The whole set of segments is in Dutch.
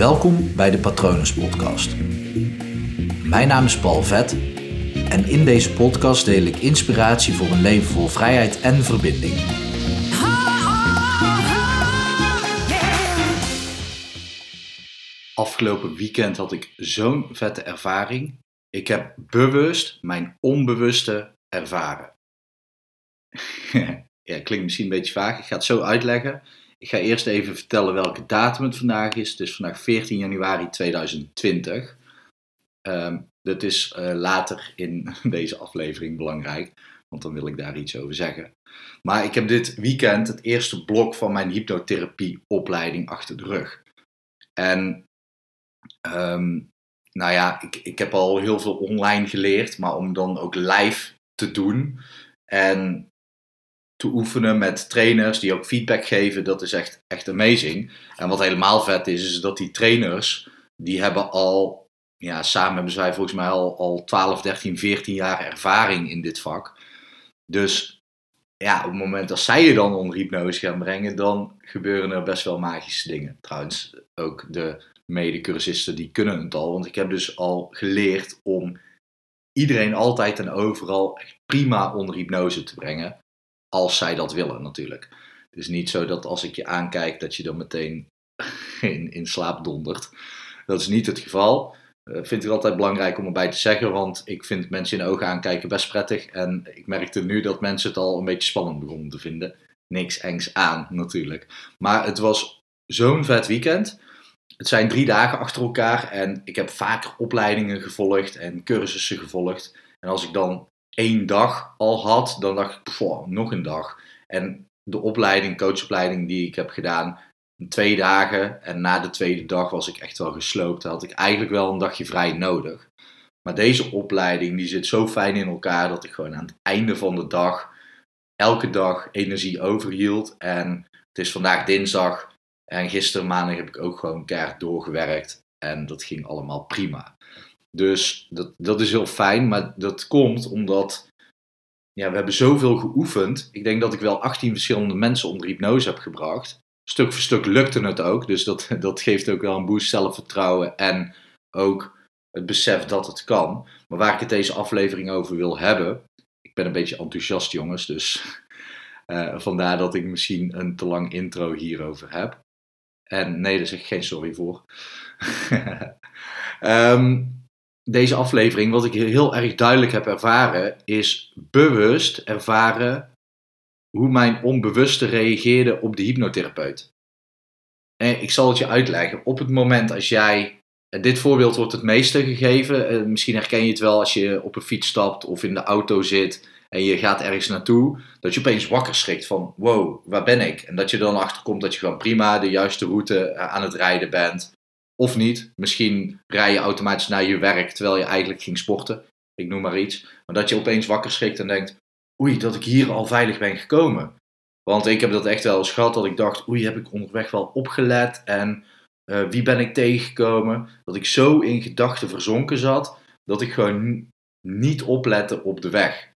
Welkom bij de Patronus Podcast. Mijn naam is Paul Vet en in deze podcast deel ik inspiratie voor een leven vol vrijheid en verbinding. Afgelopen weekend had ik zo'n vette ervaring. Ik heb bewust mijn onbewuste ervaren. ja, klinkt misschien een beetje vaag. Ik ga het zo uitleggen. Ik ga eerst even vertellen welke datum het vandaag is. Het is vandaag 14 januari 2020. Um, dat is uh, later in deze aflevering belangrijk, want dan wil ik daar iets over zeggen. Maar ik heb dit weekend het eerste blok van mijn hypnotherapieopleiding achter de rug. En um, nou ja, ik, ik heb al heel veel online geleerd, maar om dan ook live te doen en te oefenen met trainers die ook feedback geven, dat is echt, echt amazing. En wat helemaal vet is, is dat die trainers, die hebben al, ja, samen hebben zij volgens mij al, al 12, 13, 14 jaar ervaring in dit vak. Dus ja, op het moment dat zij je dan onder hypnose gaan brengen, dan gebeuren er best wel magische dingen. Trouwens, ook de medecursisten die kunnen het al. Want ik heb dus al geleerd om iedereen altijd en overal prima onder hypnose te brengen. Als zij dat willen natuurlijk. Het is niet zo dat als ik je aankijk dat je dan meteen in, in slaap dondert. Dat is niet het geval. Uh, vind ik altijd belangrijk om erbij te zeggen, want ik vind mensen in de ogen aankijken best prettig. En ik merkte nu dat mensen het al een beetje spannend begonnen te vinden. Niks engs aan natuurlijk. Maar het was zo'n vet weekend. Het zijn drie dagen achter elkaar en ik heb vaker opleidingen gevolgd en cursussen gevolgd. En als ik dan één dag al had, dan dacht ik, pff, nog een dag. En de opleiding, coachopleiding die ik heb gedaan, twee dagen. En na de tweede dag was ik echt wel gesloopt. Dan had ik eigenlijk wel een dagje vrij nodig. Maar deze opleiding die zit zo fijn in elkaar dat ik gewoon aan het einde van de dag elke dag energie overhield. En het is vandaag dinsdag. En gisteren maandag heb ik ook gewoon keihard doorgewerkt. En dat ging allemaal prima. Dus dat, dat is heel fijn. Maar dat komt omdat ja, we hebben zoveel geoefend. Ik denk dat ik wel 18 verschillende mensen onder hypnose heb gebracht. Stuk voor stuk lukte het ook. Dus dat, dat geeft ook wel een boost zelfvertrouwen. En ook het besef dat het kan. Maar waar ik het deze aflevering over wil hebben. Ik ben een beetje enthousiast, jongens. Dus uh, vandaar dat ik misschien een te lang intro hierover heb. En nee, daar zeg ik geen sorry voor. um, deze aflevering, wat ik heel erg duidelijk heb ervaren, is bewust ervaren hoe mijn onbewuste reageerde op de hypnotherapeut. En ik zal het je uitleggen. Op het moment als jij, dit voorbeeld wordt het meeste gegeven, eh, misschien herken je het wel als je op een fiets stapt of in de auto zit en je gaat ergens naartoe, dat je opeens wakker schrikt van wow, waar ben ik? En dat je dan achterkomt dat je gewoon prima de juiste route eh, aan het rijden bent. Of niet. Misschien rij je automatisch naar je werk terwijl je eigenlijk ging sporten. Ik noem maar iets. Maar dat je opeens wakker schrikt en denkt: oei, dat ik hier al veilig ben gekomen. Want ik heb dat echt wel eens gehad dat ik dacht: oei, heb ik onderweg wel opgelet en uh, wie ben ik tegengekomen? Dat ik zo in gedachten verzonken zat dat ik gewoon niet oplette op de weg.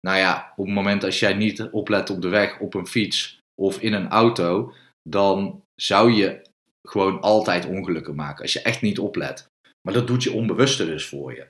Nou ja, op het moment als jij niet oplet op de weg, op een fiets of in een auto, dan zou je gewoon altijd ongelukken maken. Als je echt niet oplet. Maar dat doet je onbewuste dus voor je.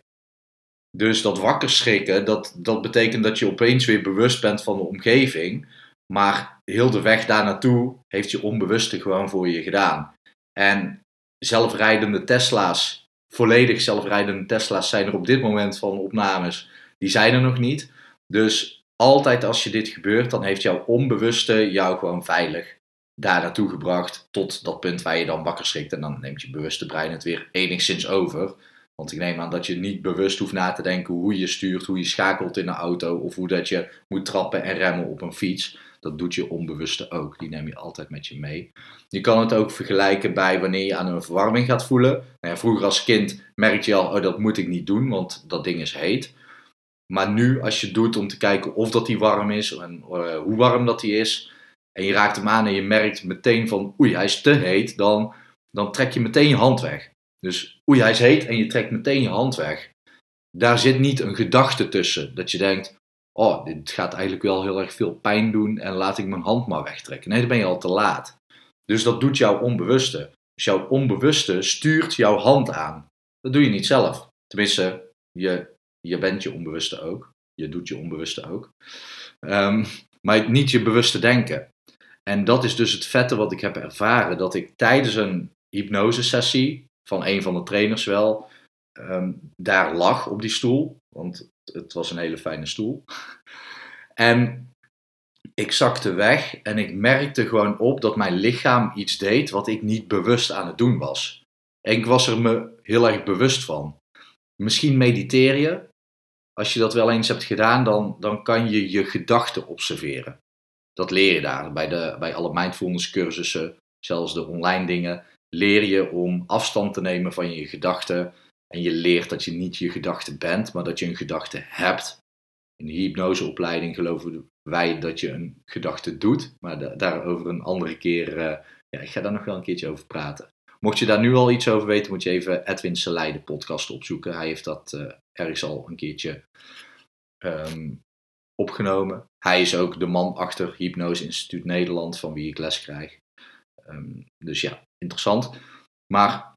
Dus dat wakker schrikken, dat, dat betekent dat je opeens weer bewust bent van de omgeving. Maar heel de weg daar naartoe heeft je onbewuste gewoon voor je gedaan. En zelfrijdende Tesla's, volledig zelfrijdende Tesla's zijn er op dit moment van opnames, die zijn er nog niet. Dus altijd als je dit gebeurt, dan heeft jouw onbewuste jou gewoon veilig daar naartoe gebracht tot dat punt waar je dan wakker schrikt. En dan neemt je bewuste brein het weer enigszins over. Want ik neem aan dat je niet bewust hoeft na te denken hoe je stuurt, hoe je schakelt in een auto of hoe dat je moet trappen en remmen op een fiets. Dat doet je onbewuste ook. Die neem je altijd met je mee. Je kan het ook vergelijken bij wanneer je aan een verwarming gaat voelen. Nou ja, vroeger als kind merkte je al, oh dat moet ik niet doen, want dat ding is heet. Maar nu als je doet om te kijken of dat die warm is en uh, hoe warm dat die is, en je raakt hem aan en je merkt meteen van oei, hij is te heet, dan, dan trek je meteen je hand weg. Dus oei, hij is heet en je trekt meteen je hand weg. Daar zit niet een gedachte tussen dat je denkt, oh, dit gaat eigenlijk wel heel erg veel pijn doen en laat ik mijn hand maar wegtrekken. Nee, dan ben je al te laat. Dus dat doet jouw onbewuste. Dus jouw onbewuste stuurt jouw hand aan. Dat doe je niet zelf. Tenminste, je, je bent je onbewuste ook. Je doet je onbewuste ook. Ehm, maar niet je bewuste denken. En dat is dus het vette wat ik heb ervaren. Dat ik tijdens een hypnosesessie van een van de trainers wel ehm, daar lag op die stoel. Want het was een hele fijne stoel. En ik zakte weg en ik merkte gewoon op dat mijn lichaam iets deed wat ik niet bewust aan het doen was. En ik was er me heel erg bewust van. Misschien mediteer je. Als je dat wel eens hebt gedaan, dan, dan kan je je gedachten observeren. Dat leer je daar. Bij, de, bij alle mindfulness cursussen, zelfs de online dingen, leer je om afstand te nemen van je gedachten. En je leert dat je niet je gedachten bent, maar dat je een gedachte hebt. In de hypnoseopleiding geloven wij dat je een gedachte doet, maar daarover een andere keer. Uh, ja, ik ga daar nog wel een keertje over praten. Mocht je daar nu al iets over weten, moet je even Edwin Seleide podcast opzoeken. Hij heeft dat uh, ergens al een keertje um, opgenomen. Hij is ook de man achter Hypnose Instituut Nederland, van wie ik les krijg. Um, dus ja, interessant. Maar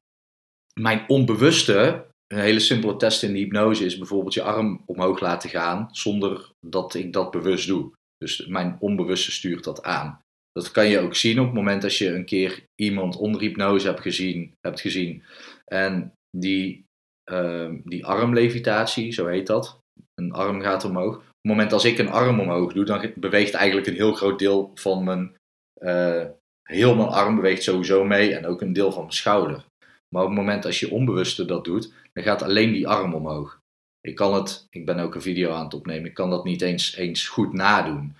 mijn onbewuste, een hele simpele test in de hypnose is bijvoorbeeld je arm omhoog laten gaan zonder dat ik dat bewust doe. Dus mijn onbewuste stuurt dat aan. Dat kan je ook zien op het moment als je een keer iemand onder hypnose hebt gezien, hebt gezien en die, uh, die armlevitatie, zo heet dat, een arm gaat omhoog. Het moment als ik een arm omhoog doe, dan beweegt eigenlijk een heel groot deel van mijn, uh, heel mijn arm beweegt sowieso mee en ook een deel van mijn schouder. Maar op het moment als je onbewuste dat doet, dan gaat alleen die arm omhoog. Ik kan het, ik ben ook een video aan het opnemen, ik kan dat niet eens, eens goed nadoen.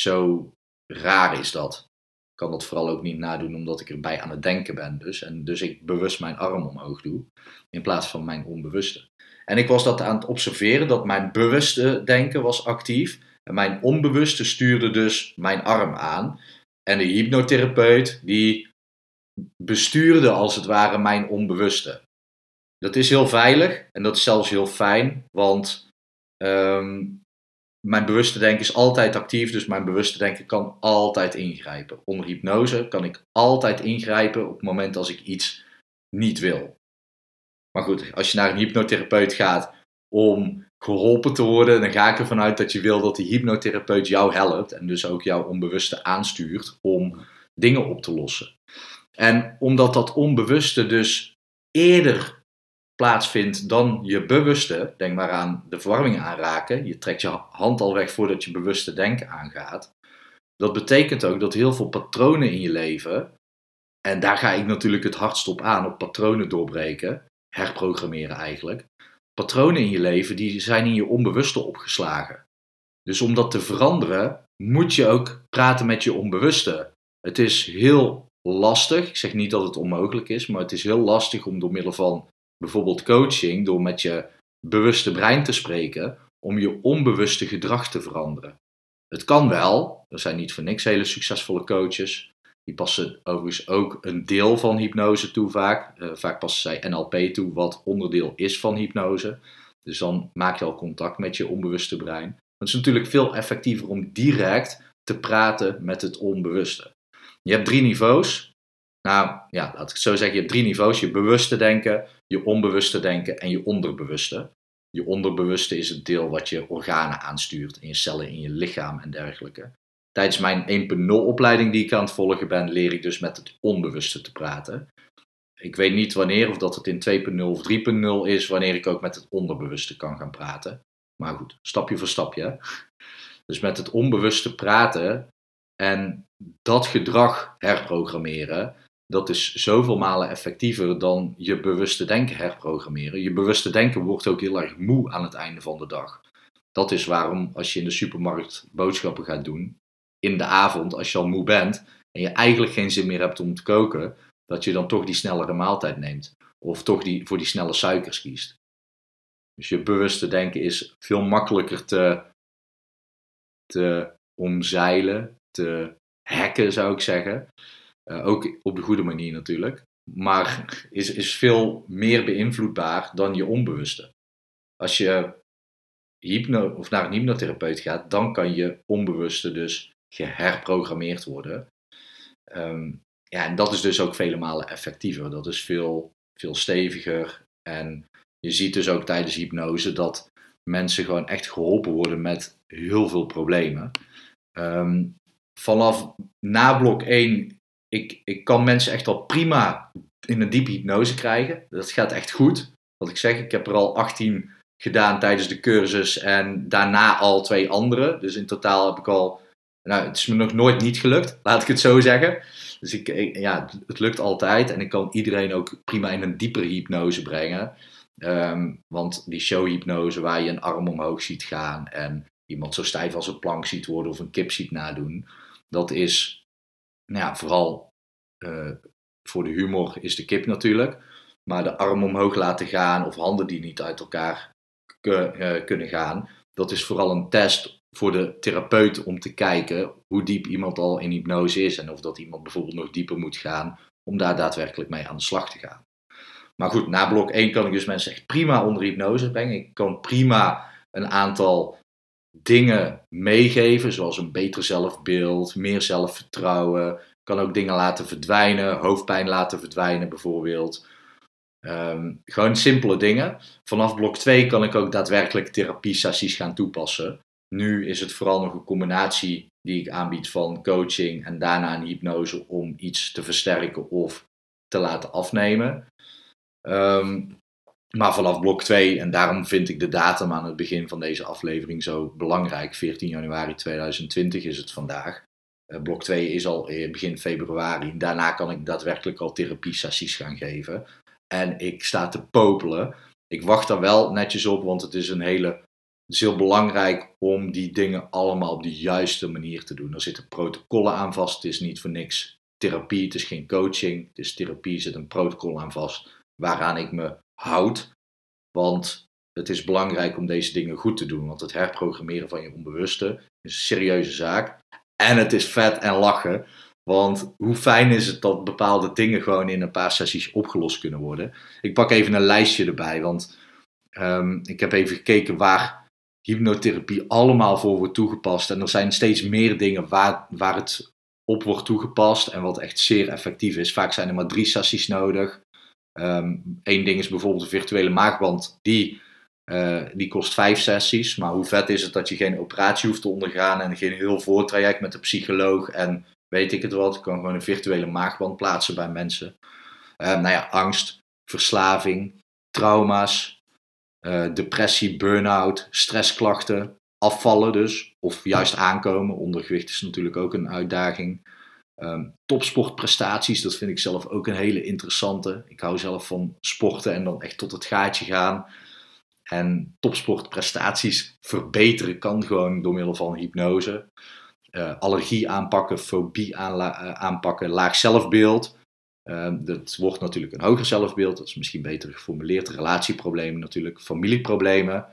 Zo raar is dat. Ik kan dat vooral ook niet nadoen omdat ik erbij aan het denken ben. Dus. En dus ik bewust mijn arm omhoog doe, in plaats van mijn onbewuste. En ik was dat aan het observeren, dat mijn bewuste denken was actief. En mijn onbewuste stuurde dus mijn arm aan. En de hypnotherapeut die bestuurde als het ware mijn onbewuste. Dat is heel veilig en dat is zelfs heel fijn, want ehm, mijn bewuste denken is altijd actief, dus mijn bewuste denken kan altijd ingrijpen. Onder hypnose kan ik altijd ingrijpen op het moment als ik iets niet wil. Maar goed, als je naar een hypnotherapeut gaat om geholpen te worden, dan ga ik ervan uit dat je wil dat die hypnotherapeut jou helpt en dus ook jouw onbewuste aanstuurt om dingen op te lossen. En omdat dat onbewuste dus eerder plaatsvindt dan je bewuste, denk maar aan de verwarming aanraken, je trekt je hand al weg voordat je bewuste denken aangaat. Dat betekent ook dat heel veel patronen in je leven, en daar ga ik natuurlijk het hardst op aan, op patronen doorbreken, herprogrammeren eigenlijk. Patronen in je leven die zijn in je onbewuste opgeslagen. Dus om dat te veranderen, moet je ook praten met je onbewuste. Het is heel lastig. Ik zeg niet dat het onmogelijk is, maar het is heel lastig om door middel van bijvoorbeeld coaching, door met je bewuste brein te spreken, om je onbewuste gedrag te veranderen. Het kan wel, er zijn niet voor niks hele succesvolle coaches. Die passen overigens ook een deel van hypnose toe vaak. Uh, vaak passen zij NLP toe, wat onderdeel is van hypnose. Dus dan maak je al contact met je onbewuste brein. Het is natuurlijk veel effectiever om direct te praten met het onbewuste. Je hebt drie niveaus. Nou ja, laat ik het zo zeggen. Je hebt drie niveaus. Je bewuste denken, je onbewuste denken en je onderbewuste. Je onderbewuste is het deel wat je organen aanstuurt in je cellen, in je lichaam en dergelijke. Tijdens mijn 1.0 opleiding die ik aan het volgen ben, leer ik dus met het onbewuste te praten. Ik weet niet wanneer, of dat het in 2.0 of 3.0 is, wanneer ik ook met het onderbewuste kan gaan praten. Maar goed, stapje voor stapje. Dus met het onbewuste praten en dat gedrag herprogrammeren, dat is zoveel malen effectiever dan je bewuste denken herprogrammeren. Je bewuste denken wordt ook heel erg moe aan het einde van de dag. Dat is waarom als je in de supermarkt boodschappen gaat doen, in de avond als je al moe bent en je eigenlijk geen zin meer hebt om te koken, dat je dan toch die snellere maaltijd neemt. Of toch die, voor die snelle suikers kiest. Dus je bewuste denken is veel makkelijker te, te omzeilen, te hacken zou ik zeggen. Uh, ook op de goede manier natuurlijk. Maar is, is veel meer beïnvloedbaar dan je onbewuste. Als je hypno, of naar een hypnotherapeut gaat, dan kan je onbewuste dus geherprogrammeerd worden. Um, ja, en dat is dus ook vele malen effectiever. Dat is veel, veel steviger. En je ziet dus ook tijdens hypnose dat mensen gewoon echt geholpen worden met heel veel problemen. Ehm, vanaf na blok 1, ik, ik kan mensen echt al prima in een diepe hypnose krijgen. Dat gaat echt goed. Wat ik zeg, ik heb er al 18 gedaan tijdens de cursus en daarna al twee andere. Dus in totaal heb ik al, nou, het is me nog nooit niet gelukt, laat ik het zo zeggen. Dus ik, ja, het lukt altijd en ik kan iedereen ook prima in een diepere hypnose brengen. Ehm, want die showhypnose waar je een arm omhoog ziet gaan en iemand zo stijf als een plank ziet worden of een kip ziet nadoen, dat is nou ja, vooral uh, voor de humor is de kip natuurlijk. Maar de arm omhoog laten gaan of handen die niet uit elkaar uh, kunnen gaan, dat is vooral een test voor de therapeut om te kijken hoe diep iemand al in hypnose is en of dat iemand bijvoorbeeld nog dieper moet gaan om daar daadwerkelijk mee aan de slag te gaan. Maar goed, na blok 1 kan ik dus mensen echt prima onder hypnose brengen. Ik kan prima een aantal dingen meegeven, zoals een beter zelfbeeld, meer zelfvertrouwen. Ik kan ook dingen laten verdwijnen, hoofdpijn laten verdwijnen bijvoorbeeld. Ehm, gewoon simpele dingen. Vanaf blok 2 kan ik ook daadwerkelijk therapiesessies gaan toepassen. Nu is het vooral nog een combinatie die ik aanbied van coaching en daarna een hypnose om iets te versterken of te laten afnemen. Ehm, maar vanaf blok 2, en daarom vind ik de datum aan het begin van deze aflevering zo belangrijk. 14 januari 2020 is het vandaag. Uh, blok 2 is al begin februari. Daarna kan ik daadwerkelijk al therapie-sessies gaan geven. En ik sta te popelen. Ik wacht daar wel netjes op, want het is een hele. Het is heel belangrijk om die dingen allemaal op de juiste manier te doen. Er zitten protocollen aan vast. Het is niet voor niks therapie. Het is geen coaching. Het is therapie. Er zit een protocol aan vast waaraan ik me houd. Want het is belangrijk om deze dingen goed te doen. Want het herprogrammeren van je onbewuste is een serieuze zaak. En het is vet en lachen. Want hoe fijn is het dat bepaalde dingen gewoon in een paar sessies opgelost kunnen worden. Ik pak even een lijstje erbij. Want um, ik heb even gekeken waar hypnotherapie allemaal voor wordt toegepast. En er zijn steeds meer dingen waar, waar het op wordt toegepast en wat echt zeer effectief is. Vaak zijn er maar drie sessies nodig. Eén ehm, ding is bijvoorbeeld de virtuele maagband. Die, uh, die kost vijf sessies. Maar hoe vet is het dat je geen operatie hoeft te ondergaan en geen heel voortraject met de psycholoog en weet ik het wat. Je kan gewoon een virtuele maagband plaatsen bij mensen. Uh, nou ja, angst, verslaving, trauma's, uh, depressie, burn-out, stressklachten, afvallen dus. Of juist aankomen. Ondergewicht is natuurlijk ook een uitdaging. Um, topsportprestaties, dat vind ik zelf ook een hele interessante. Ik hou zelf van sporten en dan echt tot het gaatje gaan. En topsportprestaties verbeteren kan gewoon door middel van hypnose. Uh, allergie aanpakken, fobie eh, aanpakken, laag zelfbeeld. Uh, dat wordt natuurlijk een hoger zelfbeeld, dat is misschien beter geformuleerd. Relatieproblemen natuurlijk, familieproblemen.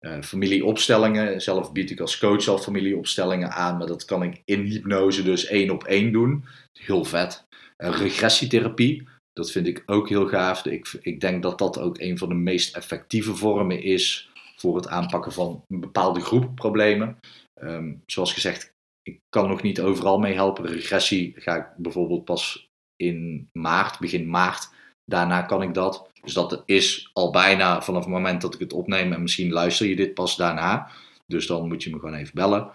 Uh, familieopstellingen. Zelf bied ik als coach al familieopstellingen aan, maar dat kan ik in hypnose dus één op één doen. Heel vet. Regressietherapie, dat vind ik ook heel gaaf. Ik, ik denk dat dat ook een van de meest effectieve vormen is voor het aanpakken van een bepaalde groep problemen. Um, zoals gezegd, ik kan nog niet overal mee helpen. Regressie ga ik bijvoorbeeld pas in maart, begin maart. Daarna kan ik dat. Dus dat is al bijna vanaf het moment dat ik het opneem. En misschien luister je dit pas daarna. Dus dan moet je me gewoon even bellen.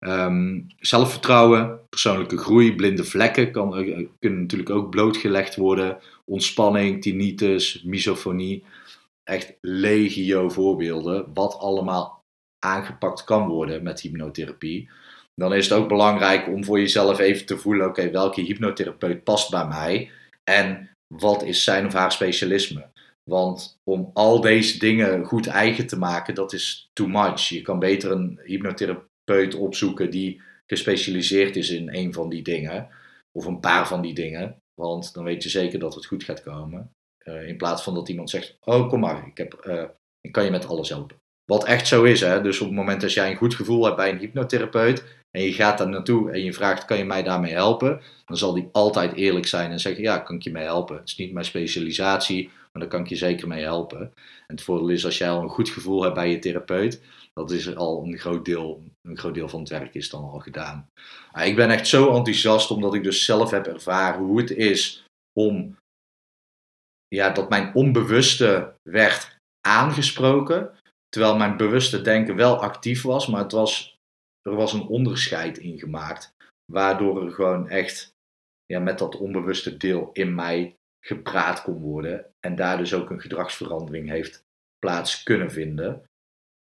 Um, zelfvertrouwen, persoonlijke groei, blinde vlekken kan, eh, kunnen natuurlijk ook blootgelegd worden. Ontspanning, tinnitus, misofonie. Echt legio voorbeelden. Wat allemaal aangepakt kan worden met hypnotherapie. Dan is het ook belangrijk om voor jezelf even te voelen: oké, welke hypnotherapeut past bij mij? En wat is zijn of haar specialisme? Want om al deze dingen goed eigen te maken, dat is too much. Je kan beter een hypnotherapeut opzoeken die gespecialiseerd is in een van die dingen. Of een paar van die dingen. Want dan weet je zeker dat het goed gaat komen. Uh, in plaats van dat iemand zegt, oh kom maar, ik, heb, uh, ik kan je met alles helpen. Wat echt zo is, hè? dus op het moment dat jij een goed gevoel hebt bij een hypnotherapeut en je gaat daar naartoe en je vraagt: kan je mij daarmee helpen? Dan zal die altijd eerlijk zijn en zeggen: ja, kan ik je mee helpen? Het is niet mijn specialisatie, maar daar kan ik je zeker mee helpen. En het voordeel is als jij al een goed gevoel hebt bij je therapeut, dat is al een groot deel, een groot deel van het werk is dan al gedaan. ik ben echt zo enthousiast omdat ik dus zelf heb ervaren hoe het is om ja, dat mijn onbewuste werd aangesproken, terwijl mijn bewuste denken wel actief was, maar het was, er was een onderscheid in gemaakt, waardoor er gewoon echt ja, met dat onbewuste deel in mij gepraat kon worden en daar dus ook een gedragsverandering heeft plaats kunnen vinden.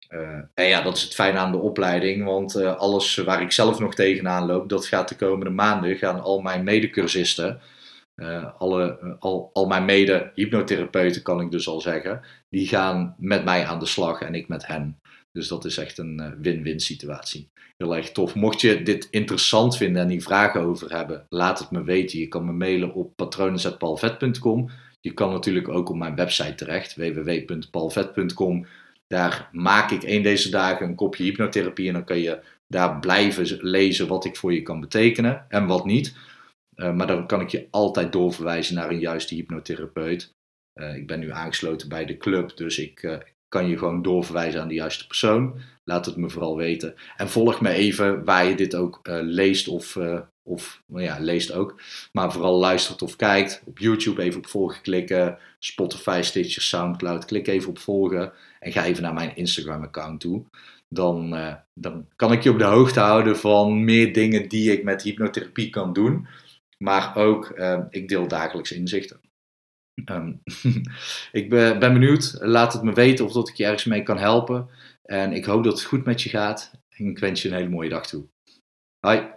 Uh, en ja, dat is het fijne aan de opleiding, want uh, alles waar ik zelf nog tegenaan loop, dat gaat de komende maanden, gaan al mijn medecursisten uh, alle, uh, al, al mijn mede-hypnotherapeuten, kan ik dus al zeggen, die gaan met mij aan de slag en ik met hen. Dus dat is echt een uh, win-win situatie. Heel erg tof. Mocht je dit interessant vinden en die vragen over hebben, laat het me weten. Je kan me mailen op patronen.palvet.com. Je kan natuurlijk ook op mijn website terecht, www.palvet.com. Daar maak ik een deze dagen een kopje hypnotherapie en dan kan je daar blijven lezen wat ik voor je kan betekenen en wat niet. Uh, maar dan kan ik je altijd doorverwijzen naar een juiste hypnotherapeut. Uh, ik ben nu aangesloten bij de club, dus ik uh, kan je gewoon doorverwijzen aan de juiste persoon. Laat het me vooral weten. En volg me even waar je dit ook leest of, of nou ja, leest ook. Maar vooral luistert of kijkt. Op YouTube even op volgen klikken. Spotify, Stitcher, Soundcloud. Klik even op volgen. En ga even naar mijn Instagram account toe. Dan, dan kan ik je op de hoogte houden van meer dingen die ik met hypnotherapie kan doen. Maar ook, uh, ik deel dagelijks inzichten. Um, ik ben, ben, benieuwd. Laat het me weten of dat ik je ergens mee kan helpen. En ik hoop dat het goed met je gaat. En ik wens je een hele mooie dag toe. Hoi.